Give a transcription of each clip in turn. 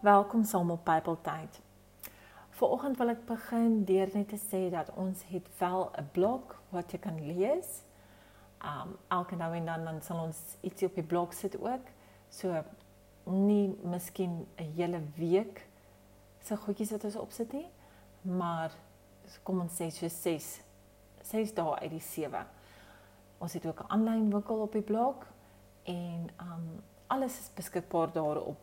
Welkom saam op Bybeltyd. Vanoggend wil ek begin deur net te sê dat ons het wel 'n blog wat jy kan lees. Um elke nou en dan dan sal ons ietsie op die blog sit ook. So nie miskien 'n hele week se goedjies wat ons opsit nie, maar kom ons sê so 6 6 dae uit die 7. Ons het ook 'n aanlyn winkel op die blog en um alles is beskikbaar daarop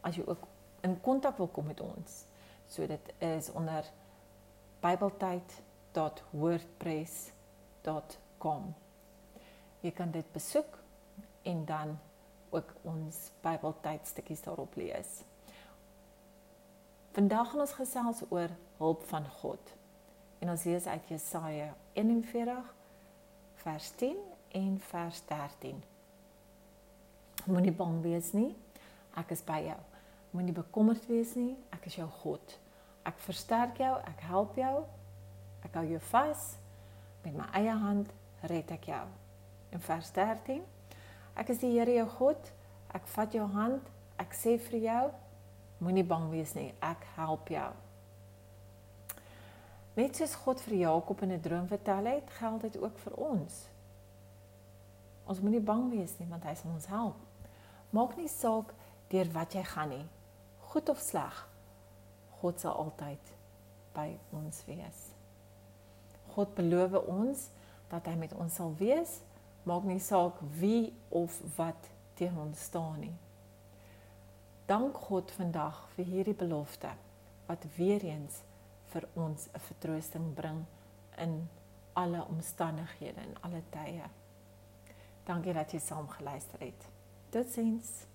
as jy ook in kontak wil kom met ons. So dit is onder bybeltyd.wordpress.com. Jy kan dit besoek en dan ook ons Bybeltyd stukkies daarop lees. Vandag gaan ons gesels oor hulp van God. En ons lees uit Jesaja 41 vers 10 en vers 13. Moenie bang wees nie. Ek is by jou. Moenie bekommerd wees nie. Ek is jou God. Ek versterk jou, ek help jou. Ek hou jou vas. Met my eie hand red ek jou. In vers 13. Ek is die Here jou God. Ek vat jou hand. Ek sê vir jou, moenie bang wees nie. Ek help jou. Net soos God vir Jakob in 'n droom vertel het, geld dit ook vir ons. Ons moenie bang wees nie, want hy sal ons help. Maak nie saak deur wat jy gaan nie goed of sleg, God sal altyd by ons wees. God beloof ons dat hy met ons sal wees, maak nie saak wie of wat teen ons staan nie. Dank God vandag vir hierdie belofte wat weer eens vir ons 'n vertroosting bring in alle omstandighede en alle tye. Dankie dat jy saam geluister het. Totsiens.